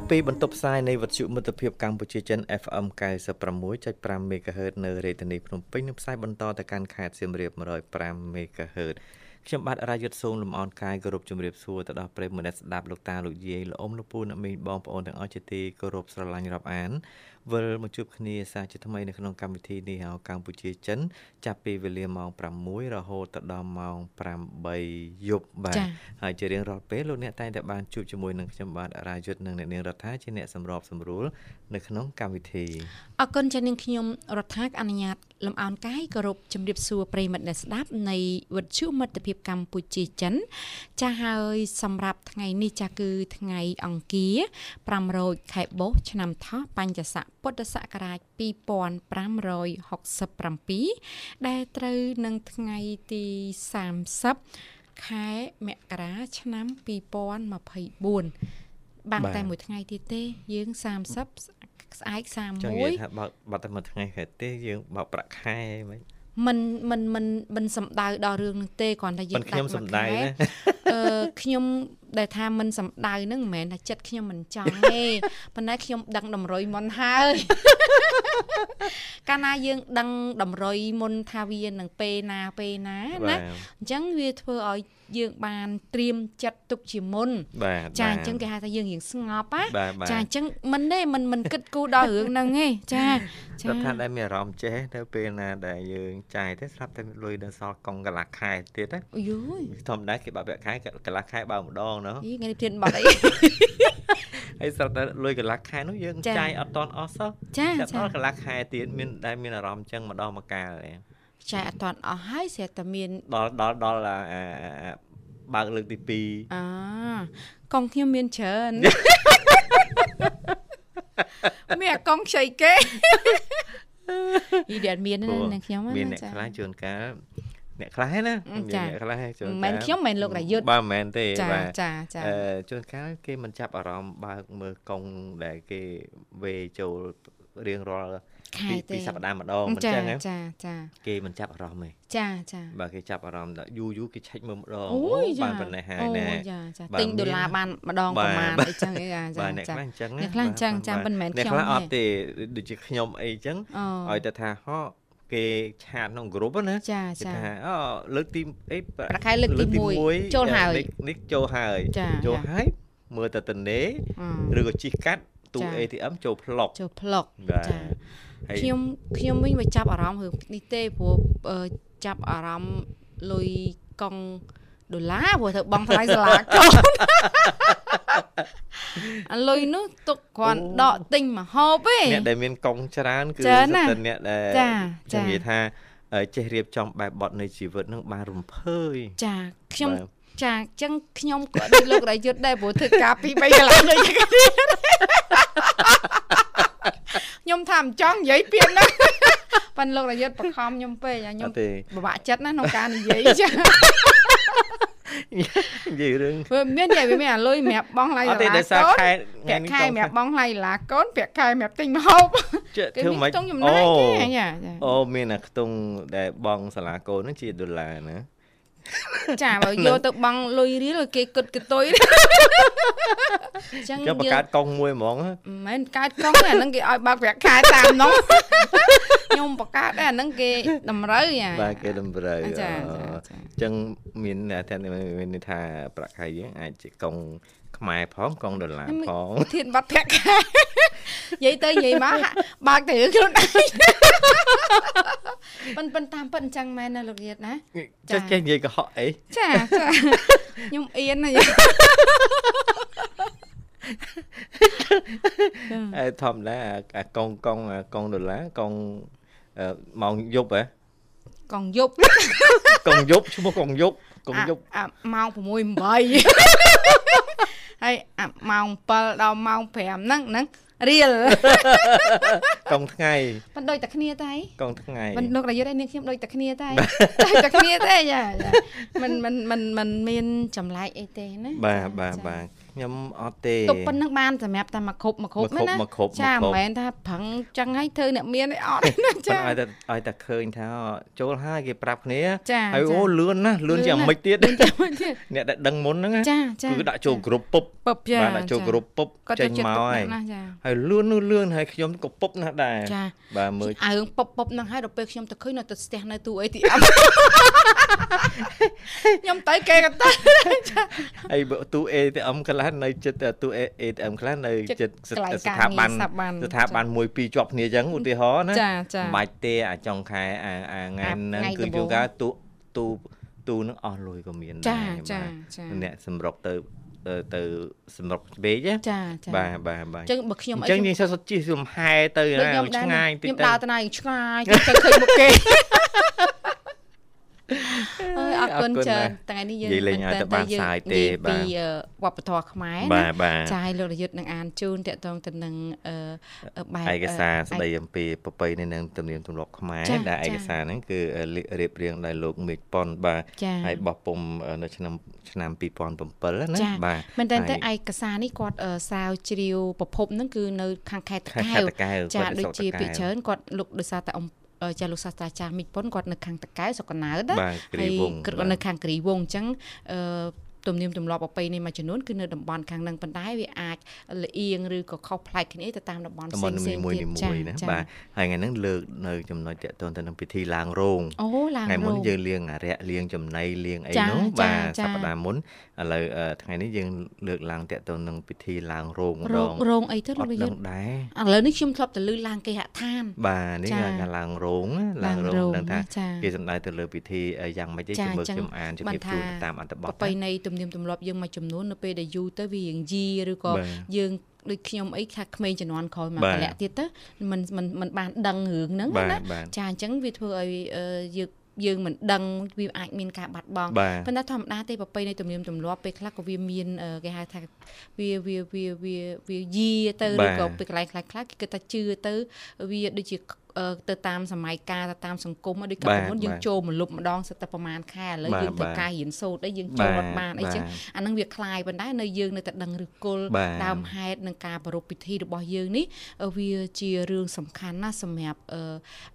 បពីបន្ទប់ផ្សាយនៃវិទ្យុមិត្តភាពកម្ពុជាចិន FM 96.5 MHz នៅរាជធានីភ្នំពេញនិងផ្សាយបន្តទៅកាន់ខេត្តសៀមរាប105 MHz ខ្ញុំបាទរាយុទ្ធសូមលំអរកាយគោរពជំរាបសួរទៅដល់ប្រិយមិត្តស្ដាប់លោកតាលោកយាយលោកអ៊ំលោកពូអ្នកមីងបងប្អូនទាំងអស់ជាទីគោរពស្រឡាញ់រាប់អាន វិលមកជួបគ្នាសាជាថ្មីនៅក្នុងកម្មវិធីនេះហៅកម្ពុជាចិន ចាប់ពីវេលាម៉ោង6រហូតដល់ម៉ោង8យប់បាទហើយជារៀងរាល់ពេលលោកអ្នកតែងតែបានជួបជាមួយនឹងខ្ញុំបាទរាយុទ្ធនិងអ្នកនាងរដ្ឋាជាអ្នកសម្របសម្រួលនៅក្នុងកម្មវិធីអរគុណចានាងខ្ញុំរដ្ឋាអនុញ្ញាតលំអោនកាយគោរពជំរាបសួរប្រិមិត្តអ្នកស្ដាប់នៃវិទ្យុមិត្តភាពកម្ពុជាចិន ចាស់ហើយសម្រាប់ថ្ងៃនេះចាស់គឺថ្ងៃអង្គារ500ខែបុស្សឆ្នាំថោះបញ្ញស័ក ពុទ្ធសករាជ2567ដែលត្រូវនឹងថ្ងៃទី30ខែមករាឆ្នាំ2024បានតែមួយថ្ងៃទៀតទេយើង30ស្អែក31ចង់និយាយថាបើបើតែមួយថ្ងៃខែទេយើងបើប្រាក់ខែមិនមិនមិនមិនមិនសំដៅដល់រឿងនោះទេគ្រាន់តែយើងដាច់ខ្ញុំសំដៅណាអឺខ្ញុំ ដែលថាមិនសំដៅហ្នឹងមិនមែនថាចិត្តខ្ញុំមិនចង់ទេប៉ុន្តែខ្ញុំដឹងតម្រុយមុនហើយកាលណាយើងដឹងតម្រុយមុនថាវានឹងពេលណាពេលណាណាអញ្ចឹងវាធ្វើឲ្យយើងបានត្រៀមចិត្តទុកជាមុនចាអញ្ចឹងគេហៅថាយើងរៀងស្ងប់ណាចាអញ្ចឹងមិនទេមិនមិនគិតគូរដល់រឿងហ្នឹងទេចាចាគាត់ថាដែលមានអារម្មណ៍ចេះទៅពេលណាដែលយើងចាយទេស្រាប់តែលុយនៅសល់កង់កន្លះខែទៀតណាអូយធម្មតាគេបើប្រាក់ខែកន្លះខែបើម្ដងណាយីថ្ងៃនេះព្រានបាត់អីហើយស្រាប់តែលុយកន្លះខែនោះយើងចាយអត់តន់អស់សោះចាចាដល់កន្លះខែទៀតមានដែលមានអារម្មណ៍ចឹងម្ដងមកកាលទេចាយអត់តន់អស់ហើយស្រាប់តែមានដល់ដល់ដល់បើកលើកទី2អឺកងខ្ញុំមានច្រើនមានកងខ្ចីគេយីដែលមានណាខ្ញុំណាមានអ្នកខ្លះជួនកាល អ្នកខ្លះណាអ្នកខ្លះជួនកាលមិនខ្ញុំមិនលោករយុទ្ធបាទមិនមែនទេបាទចាចាអឺជួនកាលគេមិនចាប់អារម្មណ៍បើកមើលកងដែលគេវេចូលរៀងរាល់ពីពីសប្តាហ៍ម្ដងមិនចឹងចាចាគេមិនចាប់អារម្មណ៍ទេចាចាបើគេចាប់អារម្មណ៍យូរយូរគេឆែកមើលម្ដងអូបានប៉ុណ្ណេះហើយណែចាចាទិញដុល្លារបានម្ដងប្រហែលអីចឹងអីចាចាអ្នកខ្លះអញ្ចឹងអ្នកខ្លះអញ្ចឹងចាមិនមែនខ្ញុំអ្នកខ្លះអត់ទេដូចជាខ្ញុំអីចឹងឲ្យតែថាហោ គេឆាតក្នុងក្រុមណាចាចាថាអូលើកទីអីប្រខែលើកទី1ចូលហើយនេះចូលហើយចូលហើយមើលទៅតនេឬក៏ជីកកាត់ទូ ATM ចូលផ្លុកចូលផ្លុកចាខ្ញុំខ្ញុំវិញមកចាប់អារម្មណ៍រឿងនេះទេព្រោះចាប់អារម្មណ៍លុយកង់ ដុល្លារព្រោះទៅបងថ្លៃសាលាកូនអាលុយនោះទុកគ្រាន់ដកទិញមកហូបទេអ្នកដែលមានកង់ច្រើនគឺសិតតែអ្នកដែលជំនាញថាចេះរៀបចំបែបបត់នៃជីវិតនឹងបានរំភើយចាខ្ញុំចាអញ្ចឹងខ្ញុំក៏ដូចលោករយុទ្ធដែរព្រោះធ្វើការពី3កន្លងដូចគ្នាខ្ញុំថាមិនចង់និយាយពាក្យហ្នឹងប៉ិនលោករយុទ្ធបខំខ្ញុំពេកខ្ញុំពិបាកចិត្តណាក្នុងការនិយាយចា និយាយរឿងព្រោះមានតែវាមានអាលុយសម្រាប់បងឡៃឡាកូនអត់ទេដោយសារខែប្រាក់ខែសម្រាប់បងឡៃឡាកូនប្រាក់ខែសម្រាប់ទិញម្ហូបគេមានខ្ទង់ចំណាយគេចាអូមានអាខ្ទង់ដែលបងសាលាកូនហ្នឹងជាដុល្លារណា ចាបើយកទៅបង់លុយរៀលគេគិតកតុយអញ្ចឹងយើងបង្កើតកង់មួយហ្មងមិនមែនកើតកង់អាហ្នឹងគេឲ្យបើកប្រាក់ខែតាមនោះខ្ញុំបង្កើតដែរអាហ្នឹងគេតម្រូវបាទគេតម្រូវចាអញ្ចឹងមានតែមានន័យថាប្រាក់ខែយើងអាចជាកង់ ខ្មែរផងកងដុល្លារផងធានបាត់ប្រាក់ខែនិយាយទៅនិយាយមកបើកតែរឿងខ្លួនឯងប៉ុនប៉ុនតាមពិតអញ្ចឹងមែនណាលោកយាតណាចាចេះនិយាយកុហកអីចាចាខ្ញុំអៀនណាអើធម្មតាអាកងកងកងដុល្លារកងម៉ោងយប់ហ៎កងយប់កងយប់ឈ្មោះកងយប់កងយប់ម៉ោង6 8 ហើយអាម៉ោង7ដល់ម៉ោង5ហ្នឹងហ្នឹងរៀលកងថ្ងៃមិនដូចតែគ្នាតែកងថ្ងៃមិនលោករយុទ្ធឯនាងខ្ញុំដូចតែគ្នាតែដូចតែគ្នាទេចាចាមិនមិនមិនមិនមានចម្លែកអីទេណាបាទបាទចាបាទ ខ្ញុំអត់ទេទុកប៉ុណ្្នឹងបានសម្រាប់តែមកគ្រប់មកគ្រប់មកគ្រប់ណាមកគ្រប់ចាមកគ្រប់មិនមែនថាប្រឹងចឹងឲ្យធ្វើអ្នកមានអីអត់ទេណាប៉ុចាន្តែឲ្យតែឲ្យតែឃើញថាចូលហើយគេប្រាប់គ្នាចាហើយចាអូលឿនណាស់លឿនជាងលឿនណាស់មិនទៀតដូចចាំមិនទៀតអ្នកដែលដឹងមុនហ្នឹងណាចាចាគឺដាក់ចូលក្រុមពុបពឹបចាបាទដាក់ចូលចាក្រុមពុបគាត់ចេចូលញចិត្តមកពុបហើយណាចាហើយលឿននោះលឿនហើយខ្ញុំក៏ពុបណាស់ដែរចាបាទមើលអើងពុបពុបហ្នឹងហើយដល់ពេលខ្ញុំទៅឃើញនៅទៅស្ទះនៅទូ ATM ខ្ញុំទៅគេក៏ទៅហើយបើទូ ATM ខ្លះនៅចិត្តទូ ATM ខ្លះនៅចិត្តចិត្តកន្លែងស្ការថាប័នងារស្ថាប័នស្ថាប័នមួយពីរជាប់គ្នាអញ្ចឹងឧទាហរណ៍ណាចាចាមិនបាច់ទេអាចុងខែអាអាថ្ងៃហ្នឹងថ្ងៃគឺដំបូយូងរកាទូទូទូនឹងអស់លុយក៏មានចាដែរចាបាទចាអ្នកសម្រុកទៅទៅទៅសម្រុកពេកណាចាចាបាទបាទបាទអញ្ចឹងបើខ្ញុំអអីញ្ចឹងយើងសុទ្ធជិះលំហែទៅដូចខ្ញុំឆ្ងាយតិចខ្ញុំទៅដើរទៅណាឆ្ងាយទៅឃើញមុខគេ អើយអរគុណច្រើនថ្ងៃនេះយើងនិយាយលេងឲ្យតែបានសាយទេនិយាយបាទពីអឺវប្បធម៌ខ្មែរបាណាទបាទចាយលោករយុទ្ធនឹងអានជូនតកតងទៅនឹងអឺបែបឯកសារអឺស្ដីអំពីប្រពៃណីនិងទំនៀមទម្លាប់ខ្មែរចាដែលឯចាកសារហ្នឹងគឺរៀបរៀងដោយលោកមេឃប៉ុនបាទចាហើយបោះពុំនៅឆ្នាំឆ្នាំ2007ណាចាបាទមែនតើតែហើយឯកសារនេះគាត់អឺស្រាវជ្រាវប្រភពហ្នឹងគឺនៅខាងខេត្តតាខេត្តកែវតាកែវចាគាត់នៅដូចស្រុកជាតាកែវពីច្រើនគាត់លោកដោយសារតែអំអឺ ចាលោកសាស្ត្រាចារ្យមិចប៉ុនគាត់នៅខាងតកែវសុកកណើតណាបាទគ្រីវងគាត់នៅខាងគ្រីវងអញ្ចឹងអឺ ទំនៀមទម្លាប់ប្រពៃណីមួយចំនួនគឺនៅតំបន់ខាងហ្នឹងប៉ុន្តែវាអាចលៀងឬក៏ខុសប្លែកគ្នាទៅតាមតំបន់តំផ្បសេន់ងនីៗមួយទៀតនីមួយណាចាបាទហើយថ្ងៃហ្នឹងលើកនៅចំណុចតកតងទៅនឹងពិធីឡើងរោងអូឡើងថ្ងៃមុនរោងយើងលៀងអរិយលៀងចំណៃលៀងអីចានោះចាបាទចាសប្តាហ៍មុនឥឡូវអឺថ្ងៃនេះយើងលើកឡើងតកតងនឹងពិធីឡើងរោងម្រោដងងរោងអីទៅអលោកត់វិយុដឹងទ្ធដែរឥឡូវនេះខ្ញុំធ្លាប់ទៅលឺឡើងគេហដ្ឋានបាទនេះចាគេថាឡើងរោងណាឡើងរោងឡើងរោងដឹងថាណាចាគេសំដៅទៅលើពិធីយ៉ាងម៉េចទេចាជំនឿអញ្ចឹងខ្ញុំអានជំរាបបានថាជូនទៅតាមអត្ថបទប្រពៃណីទនៀមទម្លាប់យើងមួយចំនួននៅពេលដែលយូរទៅវារៀងយីឬក៏ បាទ យើងដូចខ្ញុំអីថាក្មេងជំនាន់ក្រោយមក បាទ កលៈទៀតទៅมันมันมันបានដឹងរឿងហ្នឹង បាទ ណា បាទ ចាអញ្ចឹងវាធ្វើឲ្យអឺយើងយើងមិនដឹងវាអាចមានការបាត់បង់ បាទ ប៉ុន្តែធម្មតាទេប្រពៃណីទំនៀមទម្លាប់ពេលខ្លះក៏វាមានអឺគេហៅថាវាវាវាវាវាយីទៅ បា ឬ ទ ក៏ពេលកន្លែងខ្លះខ្លះគេគិតថាជឿទៅវាដូចជាអឺ ទៅតាមសម័យកាលទៅតាមសង្គមដូចកាល បាទ ពីមុនយើង បាទ ចូលមួយលុបម្ដងសិតតែប្រហែលខែឥឡូវ បាទ យើងធ្វើ បាទ ការរៀនសូត្រអីយើងចូលអត់បានអីចឹង បាទ អាហ្នឹងវាคล้ายប៉ុន្តែនៅយើងនៅតែដឹងឫសគល់ បាទ ដើមហេតុនិងការប្រារព្ធពិធីរបស់យើងនេះអឺវាជារឿងសំខាន់ណាស់សម្រាប់អឺ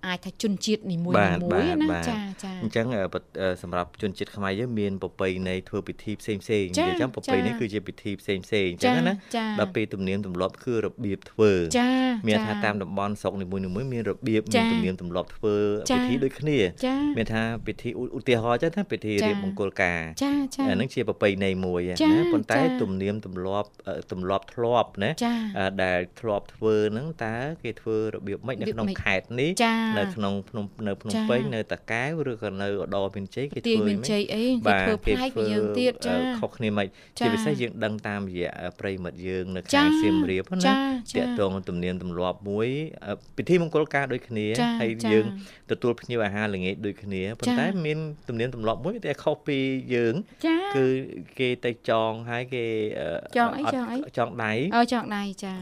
អាចថាជនជាតិនីមួយ បាទ ៗណា បាទ ចាចា អញ្ចឹងអឺបអឺសម្រាប់ជនជាតិខ្មែរយើងមានប្រពៃណីធ្វើពិធីផ្សេងផ្សេងៗ ចា និយាយចឹងប្រពៃណី ចា គឺជាពិធីផ្សេងផ្សេងៗអញ្ចឹ ចា ងណា ចា ដល់ពេលទំនៀមទម្លាប់គឺរបៀបធ្វើ ចា មាន ចា ថាតាមតំបន់ស្រុកនីមួយៗមានរបៀ បបចាមានទំនៀមទម្លាប់ធ្វើចាពិធីដូចគ្នាចាមានថាពិធីឧឧទាហរណ៍ចឹងណាពិធីចារៀបមង្គលការចាចាអាហ្នឹងជាប្រពៃណីមួយចាណាប៉ុន្តែចាទំនៀមទម្លាប់អឺទម្លាប់ធ្លាប់ណាចាអឺដែលធ្លាប់ធ្វើហ្នឹងតើគេធ្វើរបៀបម៉េចនៅរបៀបក្នុងម៉េចខេត្តនេះចានៅក្នុងភ្នំនៅភ្នំចាពេញនៅតាកែវឬក៏នៅឧត្តរមានជ័យគេទាយធ្វើមានម៉េចជ័យអីគេធ្វើប្លែកពីយើងទៀតចាអឺខុសគ្នាមិនចាជាពិសេសយើងដឹងតាមរយៈប្រិយមិត្តយើងនៅចាខាងសៀមរាបណាចាតាចាក់ទងទំនៀមទម្លាប់មួយអឺពិធីមង្គលការដូចគ្នាចាហើយចាយើងទទួលភ្ញៀវអាហារល្ងាចដូចគ្នាប៉ុន្តែចាមានទំនៀមទម្លាប់មួយតែខុសពីយើងចាគឺគេទៅចងហើយគេអឺចងអីត់ចងអីចងដៃអូចង់ដៃចា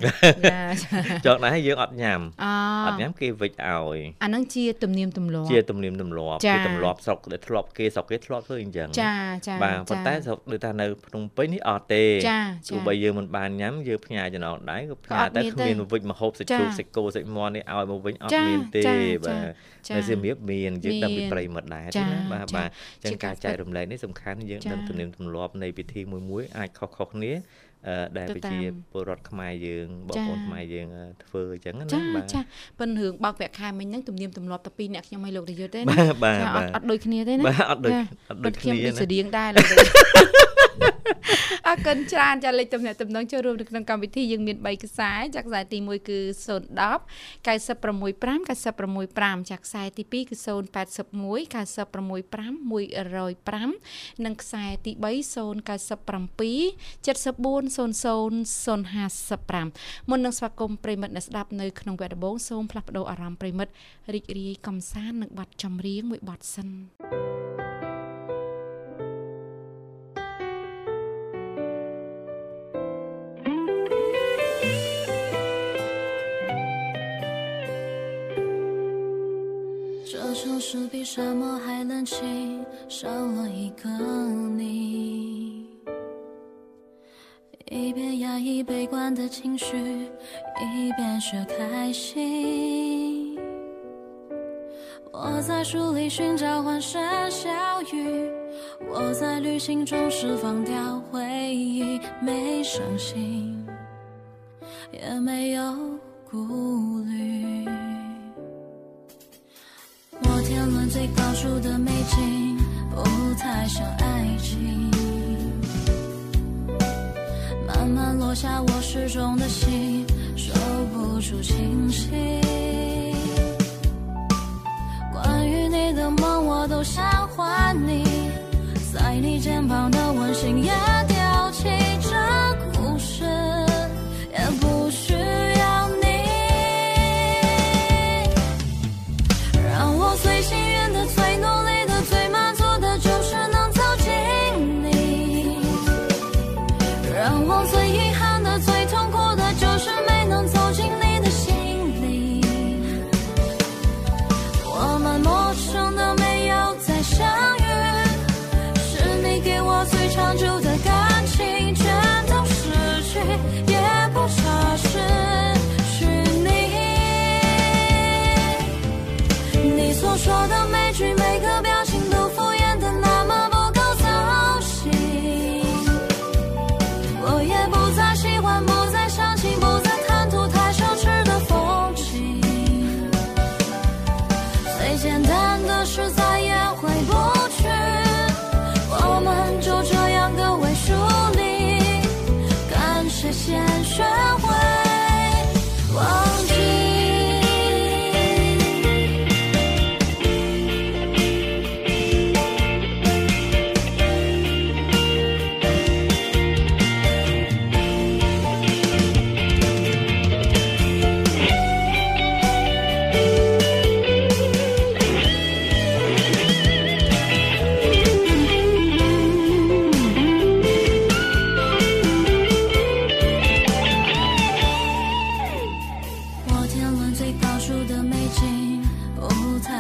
ចាចាចងដៃហើយយើងអត់ញ៉ាំអអត់ញ៉ាំគេវិចឲ្យអាហ្នឹងជាទំនៀមទម្លាប់ជាទំនៀមទម្លាប់ចាជាទម្លាប់ស្រុកដែលធ្លាប់គេស្រុកគេធ្លាប់ធ្វើអញ្ចឹងចាចាបាទប៉ុន្តែស្រុកដូចថានៅភ្នំពេញនេះអត់ទេចាទោះបីយើងមិនបានញ៉ាំយើងផ្ញើចំណងដែរក៏ផ្ញើក៏អត់តែមានគ្មានទេមកវិចមកហូបសាច់ចាជ្រូកសាច់គោសាច់មាន់នេះឲ្យមកវិញអត់ចាមានទេចាបាទចានៅសៀមរាបមានយើងដឹងពីមានប្រិយមិត្តដែរចាទេណាបាទចាបាទអញ្ចឹជាងកាការរពិតចែករំលែកនេះសំខាន់យើងចាដឹងទំនៀមទម្លាប់នៃពិធីមួយមួយៗអាចខុសៗគ្នាអឺដែលទៅប្រជាតាមពលរដ្ឋខ្មែរយើងបងចាប្អូនខ្មែរយើងអឺធ្វើអញ្ចឹងណាចាបាទចាប៉ុន្តែរឿងបោកប្រាក់ខែមិញហ្នឹងទំនៀមទម្លាប់តែពីរអ្នកខ្ញុំឲ្យលោករយុទ្ធទេណាបាទបាទចាអបាត់ទអត់ដូចគ្នាទេណាបាទអត់ដូចចាអត់ពិដូចតគ្នាខ្ញុំដូចណាស្តៀងដែរលោក អរគុណច្រើនចាលេខទំនាក់ទំនងចូលរួមនៅក្នុងកម្មវិធីយើងមាន3ខ្សែចាខ្សែទី1គឺ010 965 965ចាខ្សែទី2គឺ081 965 105និងខ្សែទី3 097 7400 055មុននឹងស្វាគមន៍ប្រិមិត្តអ្នកស្ដាប់នៅក្នុងវគ្គដំបូងសូមផ្លាស់ប្ដូរអារម្មណ៍ប្រិមិត្តរីករាយកំសាន្តនឹងបទចម្រៀងមួយបទសិន Thank 这城市比沙漠还冷清，少了一个你。一边压抑悲观的情绪，一边学开心。我在书里寻找欢声笑语，我在旅行中释放掉回忆，没伤心，也没有顾虑。最高处的美景，不太像爱情。慢慢落下我失重的心，说不出清晰。关于你的梦，我都想还你，在你肩膀的温馨也。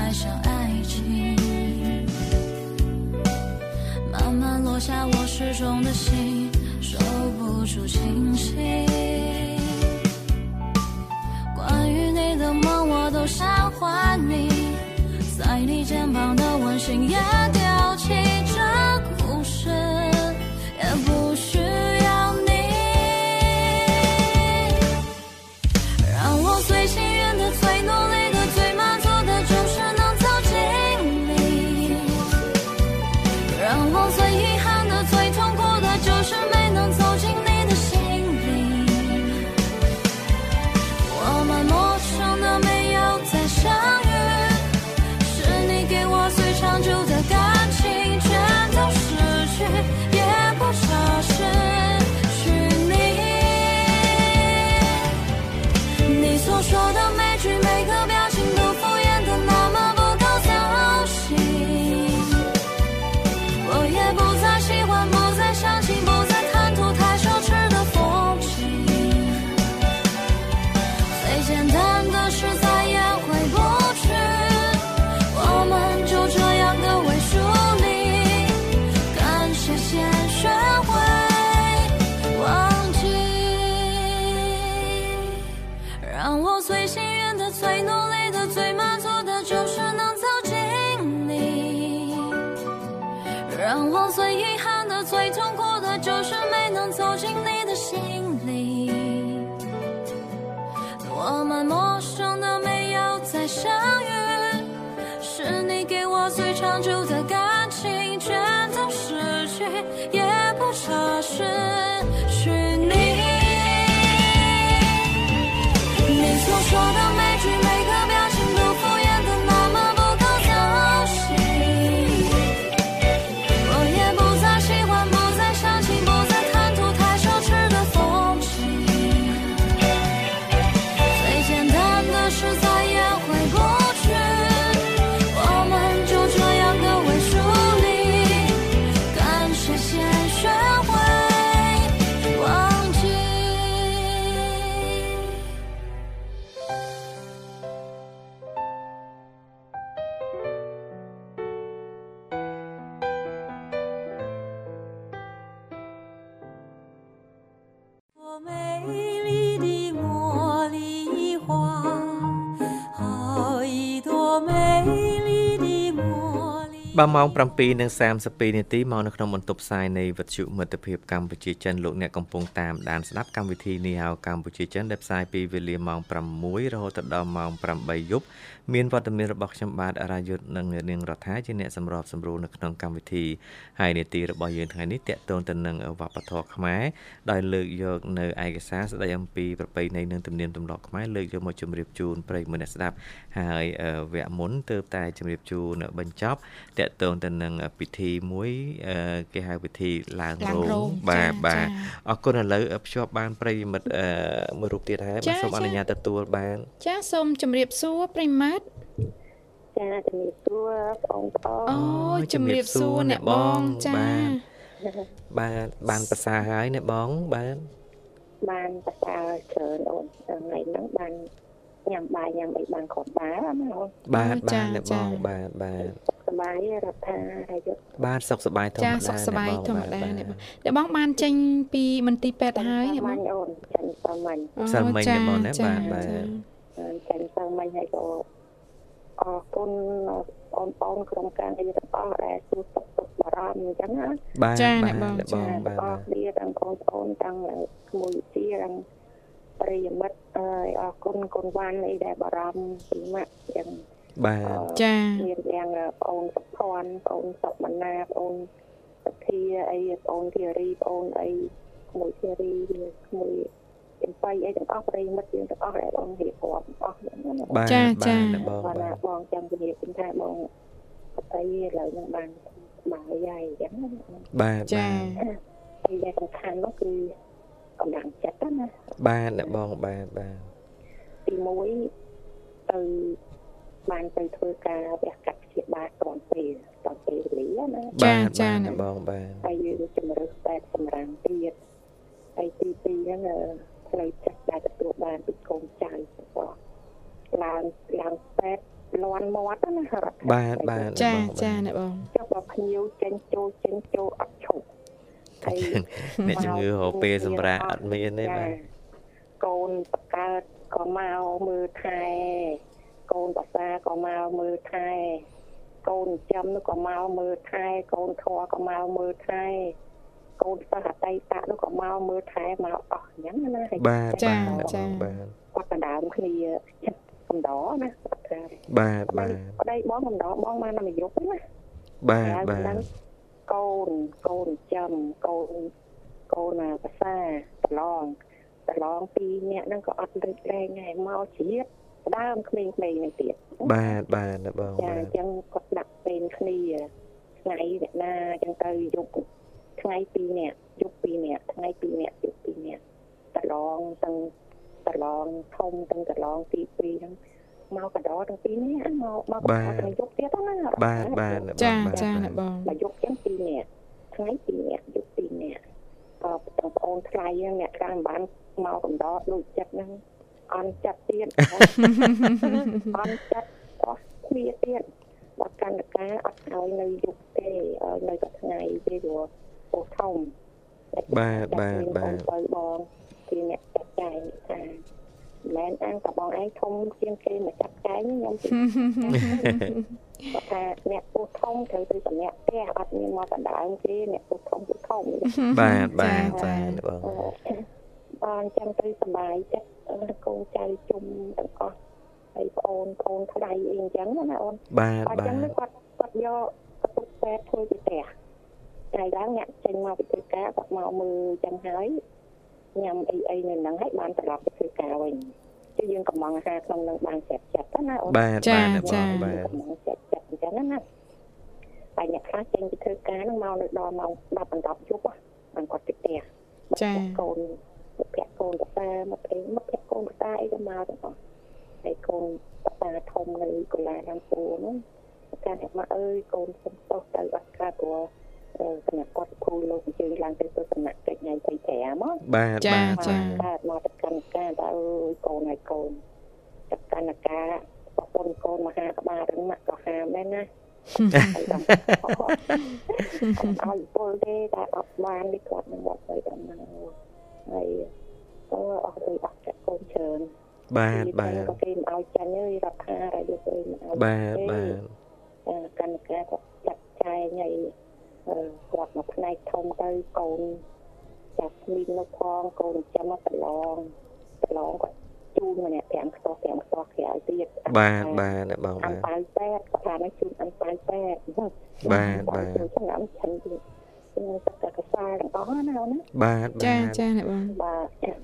爱上爱情，慢慢落下我失重的心，收不住清醒。关于你的梦，我都想还你，在你肩膀的温馨也掉漆。相遇，是你给我最长久的感情，全都失去，也不差事。 បាទម៉ោង7:32នាទីមកនៅក្នុងបន្ទប់ផ្សាយនៃវិទ្យុមិត្តភាពកម្ពុជាចិនលោកអ្នកកំពុងតាមដានស្ដាប់កម្មវិធីនីហៅកម្ពុជាចិនដែលផ្សាយពីវេលាម៉ោង6រហូតដល់ម៉ោង8យប់មានវត្តមានរបស់ខ្ញុំបាទអរាយុទ្ធនិងនាងរដ្ឋាជាអ្នកសម្របសម្រួលនៅក្នុងកម្មវិធីហើយនេតិរបស់យើងថ្ងៃនេះតកតងទៅនឹងវប្បធម៌ខ្មែរដោយលើកយកនៅឯកសារស្ដីអំពីប្រពៃណីនិងទំនៀមទម្លាប់ខ្មែរលើកយកមកជម្រាបជូនប្រិយមិត្តអ្នកស្ដាប់ហើយវគ្គមុនទើបតែជម្រាបជូនបញ្ចប់តកតងទៅនឹងពិធីមួយគេហៅពិធីឡើងរោងបាទបាទអរគុណឥឡូវភ្ជាប់បានប្រិយមិត្តមួយរូបទៀតហើយបាទសូមអនុញ្ញាតទទួលបាន ចាសូមជម្រាបសួរប្រិយមិត្តចាជំរាបសួរបងប្អូនអូជំរាបសួរអ្នកបងចាបាទបានប្រសាហើយអ្នកបងបាទបានប្រសាច្រើនអូនថ្ងៃហ្នឹងបានញ៉ាំបាយញ៉ាំអីបានគ្រប់ដែរណាអូនបាទបាទអ្នកបងបាទបាទ ប្បាយរដ្ឋារាយុទ្ធបានសុខសប្បាយធម្មតាចាសុខសប្បាយធម្មតាអ្នកអ្នកបងបានចេញពីមន្ទីរពេទ្យហើយអ្នកបងអូនចាញ់សំមិញសំមិញអ្នកបងណាបាទបាទចាញ់សំមិញហើយក៏អរគុណបងប្អូនក្រុមការងារទាំងអស់ដែលសួរសុខទុក្ខបារម្ភអញ្ចឹងណាចាអ្នកបងចាបាទអរគ្នាទាំងបងប្អូនទាំងក្មួយជាទាំងប្រិយមិត្តអរគុណគុណវ៉ាន់អីដែលបារម្ភពីម៉ាក់អញ្ចឹង បាទចាមានទាំងបងអូនសុភ័ណ្ឌបងអូនសុកមណាបងអូនសធាអីបងអូនធារីបងអូនអីក្មួយធារីក្មួយចំបៃអីទាំងអស់ប្រិមិត្តយើងទាំងអស់ដែលបងរៀបរាប់អស់ហ្នឹងណាបាទចាចាបងបាទបងចាំជំរាបថាបងអីឥឡូវហ្នឹងបានបាយហើយអញ្ចឹងបាទចាអីដែលសំខាន់នោះគឺកម្លាំងចិត្តណាបាទអ្នកបងបាទបាទទី1ទៅ បានទៅធ្វើការវះកាត់ជាបាតតនពេលតនពេលវេលាណាចាចាអ្នកបងបាទហើយយើងជំរើសបែបសម្រាប់ទៀតហើយទី2ហ្នឹងផ្លូវចិត្តដែលទទួលបានពីកូនចៅរបស់ឡើងឡើងពេទ្យលន់មាត់ណាបាទបាទចាចាអ្នកបងចុះបើភ្ញៀវចេញចូលចេញចូលអត់ឈប់ហើយអ្នកជំងឺរកពេលសម្រាប់អត់មានទេបាទកូនបកើតក៏មកមើលថែ កូនភាសាក៏មកមើលថែកូនចំនោះក៏មកមើលថែកូនធွာក៏មកមើលថែកូនសិស្សអតីតនោះក៏មកមើលថែមកអស់អញ្ចឹងណាបាទចាចាបាទគាត់ដណ្ដើមគ្នាចិត្តកំដរណាបាទបាទប្តីបងកំដរបងបានមកយកណាបាទបាទកូនកូនចំកូនកូនភាសាប្រឡងប្រឡងពីរនាក់ហ្នឹងក៏អត់លើកលែងដែរមកជ្រា បដើមក្មេងៗនេះទៀតបាទបាទបងចាអញ្ចឹងគាត់ដាក់ពេលគ្នាថ្ងៃអ្នកណាអញ្ចឹងទៅយកថ្ងៃ2នាក់យក2នាក់ថ្ងៃ2នាក់យក2នាក់តឡងទាំងតឡងធំទាំងតឡងទី2ហ្នឹងមកកដោទាំងពីរនេះមកមកថ្ងៃយកទៀតណាបាទបាទចាចាបងមកយកចឹងពីរនាក់ថ្ងៃពីរនាក់យកពីរនាក់ក៏បងប្អូនថ្លៃអ្នកខ្លះមិនបានមកកដោដូចចិត្តហ្នឹង អន់ចិត្តទៀតអន់ចិត្តអស់គ្នាទៀតបើកាន់តកាអត់ឲ្យនៅយុគទេឲ្យនៅតែថ្ងៃទេព្រោះពោះធំបាទបាទបាទបងគឺអ្នកចាត់ចែងថាមិនអានតបងឯងធំជាងគេមកចាត់ចែងខ្ញុំគាត់ថាអ្នកពោះធំត្រូវទៅសម្រាប់ផ្ទះអត់មានមកដណ្ដើមទេអ្នកពោះធំពោះធំបាទបាទបាទបងបានចឹងទៅសុបាយចិត្ត កូនចៅជុំទាំងអស់ហើយប្អូនប្អូនថ្លៃអីអញ្ចឹងណាអូនបាទបាទអញ្ចឹងគាត់គាត់យកកពុកពេទ្យធ្វើពីផ្ទះថ្ងៃឡើងអ្នកចេញមកពីធ្វើការគាត់មកមើលចឹងហើយញ៉ាំអីអីនៅហ្នឹងហើយបានត្រឡប់ទៅធ្វើការវិញគឺយើងកំងអាហារក្នុងនឹងបានស្រាប់ចិត្តណាអូនបាទចាចាបាទកំងស្រាប់ចិត្តអញ្ចឹងណាហើយអ្នកខ្លះចេញពីធ្វើការហ្នឹងមកនៅដល់ម៉ោង10 10យប់បានគាត់ទៅផ្ទះចាកូន មិត្តភក្តិកូនប្រសាមកអីមិត្តភក្តិកូនប្រសាអីក៏មកទាំងអស់ហើយកូនប្រសាធំនៅកូឡារាមពូនោះកាអ្នកមកអើយកូនសុំទោសទៅអត់កើតព្រោះគណៈគាត់គ្រូលោកអញ្ជើញឡើងទៅទស្សនកិច្ចថ្ងៃទី5មកបាទចាចាកើតមកទៅកម្មការតើអើយកូនហើយកូនទៅកម្មការប្រពន្ធកូនមហាក្បាលរឹងមកក៏ហាមដែរណាឲ្យពលទេតែអត់បាននេះគាត់នឹងមកទៅដល់ណា ហើយក៏អត់ទៅអត់ចាក់កូនច្រើនបាទបាទគេមិនឲ្យចាញ់ទេរដ្ឋាភិបាលឲ្យយកទៅមិនឲ្យបាទបាទកម្មការគាត់ចាត់ចងហើយអឺគាត់មកផ្នែកធំទៅកូនចាស់មីងនៅផងកូនចាំមកប្រឡងប្រឡងគាត់ជូនម្នាក់5ខ្ទោះ5ខ្ទោះក្រៅទៀតបាទបាទអ្នកបងអាបាទនប៉ៅពេទ្យគាត់ថានឹងជូនអានប៉ៅពេទ្យបាទបាទខ្ញុំចាំឆាន់ទៀត ខ្ញុំតែកសាទាំងអស់ណាអូនណាបាទចាបាទចាអ្នកបងបាទចេះ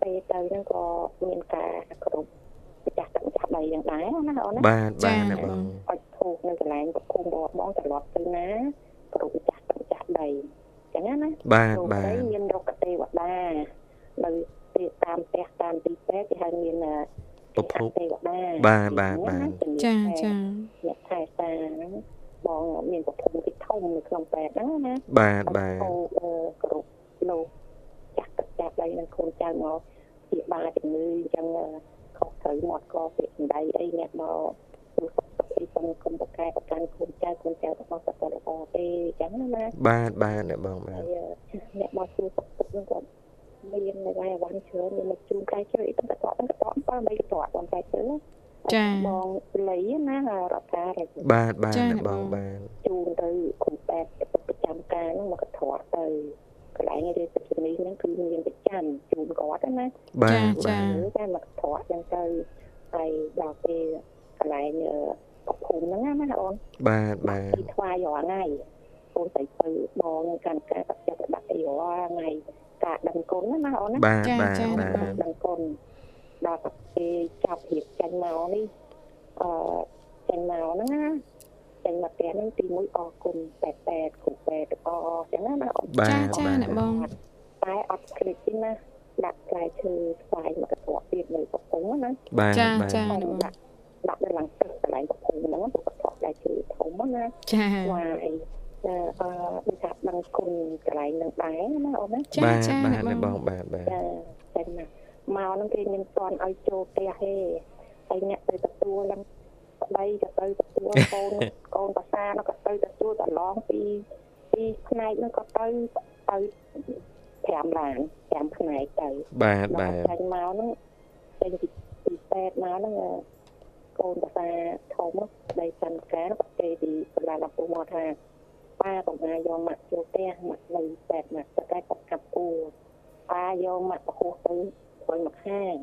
ពេលទៅហ្នឹងក៏មានការគ្រប់ម្ចាស់ទឹកម្ចាស់ដីយ៉ាងដែរណាអូនណាបាទបាទអ្នកបងអត់ធូបនៅកន្លែងប្រភូមិរបស់បងត្រឡប់ទៅណាគ្រប់ម្ចាស់ទឹកម្ចាស់ដីចឹងណាបាទលោកបាទដីមានរុក្ខទេវតានៅទីតាមផ្ទះតាមទីពេទ្យគេហៅមានពភពទេវតាបាទបាទបាទចាចាអ្នកថែតាហ្នឹង បងមានប្រភពទីធំនៅក្នុងពេទ្យហ្នឹងណាបាទបាទអឺគ្រប់លោកចាស់ទឹកចាស់ដីនឹងកូនចៅមកជាបាលជំងឺអញ្ចឹងខុសត្រូវមាត់កពាក្យសម្ដីអីអ្នកមកទូសុខទុក្ខអីសុំគុំប្រកែប្រកាន់កូនចៅកូនចៅរបស់សត្វល្អទេអញ្ចឹងណាណាបាទបាទអ្នកបងបាទហើយអ្នកមកទូសុខទុក្ខហ្នឹងគាត់មាននៅឯអវ៉ាន់ច្រើនមានមកជូនកាយជើអីទាំងកតទាំងកតបើមិនកតបងកាយជើ ចាបងលីណារដ្ឋាភិបាលបាទបាទចាអ្នកអ្នកបបងងបាទជូនទៅគ្រូពេទ្យប្រចាំការហ្នឹងមកកធាត់ទៅកន្លែងរៀនសិក្សានេះហ្នឹងគឺមានប្រចាំជូនគាត់ណាបាទចាបាទតែមកកធាត់ចឹងទៅហើយដល់ពេលកន្លែងប្រភូមិហ្នឹងណាអូនបាទបាទទីថ្វាយរាល់ថ្ងៃអូនទៅទៅបងកាន់ការបច្ចុប្បន្នអីរាល់ថ្ងៃការដឹងគុណណាអូនណាបាទចាបាទចាបាទដឹងគុណ ដល់ពេលចាប់រៀបចាញ់មកនេះអឺចាញ់មកហ្នឹងណាចាញ់មកផ្ទះហ្នឹងទីមួយអរគុណតែតែគ្រូពេទ្យអអចឹងណាណាអូនបាទចាចាបាទអ្នកបងតែអត់គ្លិចទេណាដាក់ផ្លែឈើស្វាយមកកត្រកទៀតនៅកំពង់ណាបាទចាបាទចាអូនដាក់ដាក់នៅឡើងទឹកកន្លែងកំពង់ហ្នឹងទៅកត្រកផ្លែឈើធំណាចាស្វាយអឺអឺដូចថាដឹងគុណកន្លែងហ្នឹងដែរណាអូនណាចាបាទចាបាទអ្នកបអ្នកងបងបាទបាទចាតែណា មកហ្នឹងគេមិនទាន់ឲ្យចូលផ្ទះទេហើយអ្នកទៅទទួលឡើងប្តីក៏ទៅទទួលកូនកូនប្រសានោះក៏ទៅទទួលតឡងពីពីផ្នែកហ្នឹងក៏ទៅទៅ5ឡាន5ផ្នែកទៅបាទបាដល់ទចាញ់មកហ្នឹងចេញពីពីពេទ្យមកហ្នឹងកូនប្រសាធំដីចន្ទការក៏គេទីកន្លែងដល់ពូមកថាប៉ាកុំឲ្យយកមកចូលផ្ទះមកនៅពេទ្យមកតែគាត់កាប់ពូប៉ាយកមកហោះទៅ ធ្វើមកខាង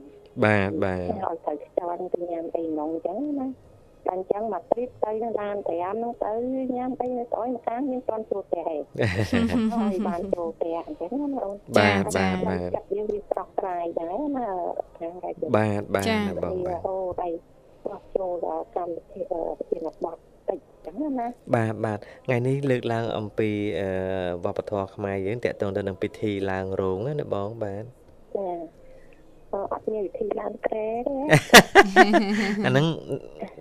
បាទបាទឲ្យទៅខ្ចន់ទៅញ៉ាំអីនងអញ្ចឹងណាតែអញ្ចឹងមកព្រីបទៅនឹងឡាន5ហ្នឹងទៅញ៉ាំអីទៅអីមកខាងមានតន់ចូលផ្ទះឯងហើយបានចូលផ្ទះអញ្ចឹងណាអូនបាទបាទបាទចាប់យើងវាស្រស់ស្រាយដែរណាខាងរាជបាទបាទចាអ្នកបងបាទអូដៃបោះចូលដល់កម្មវិធីអឺប្រធានបទតិចអញ្ចឹងណាបាទបាទថ្ងៃនេះលើកឡើងអំពីអឺវប្បធម៌ខ្មែរយើងតកតងទៅនឹងពិធីឡើងរោងណាអ្នកបងបាទចា អឺអត់មានវិធីឡើងក្រែទេអាហ្នឹង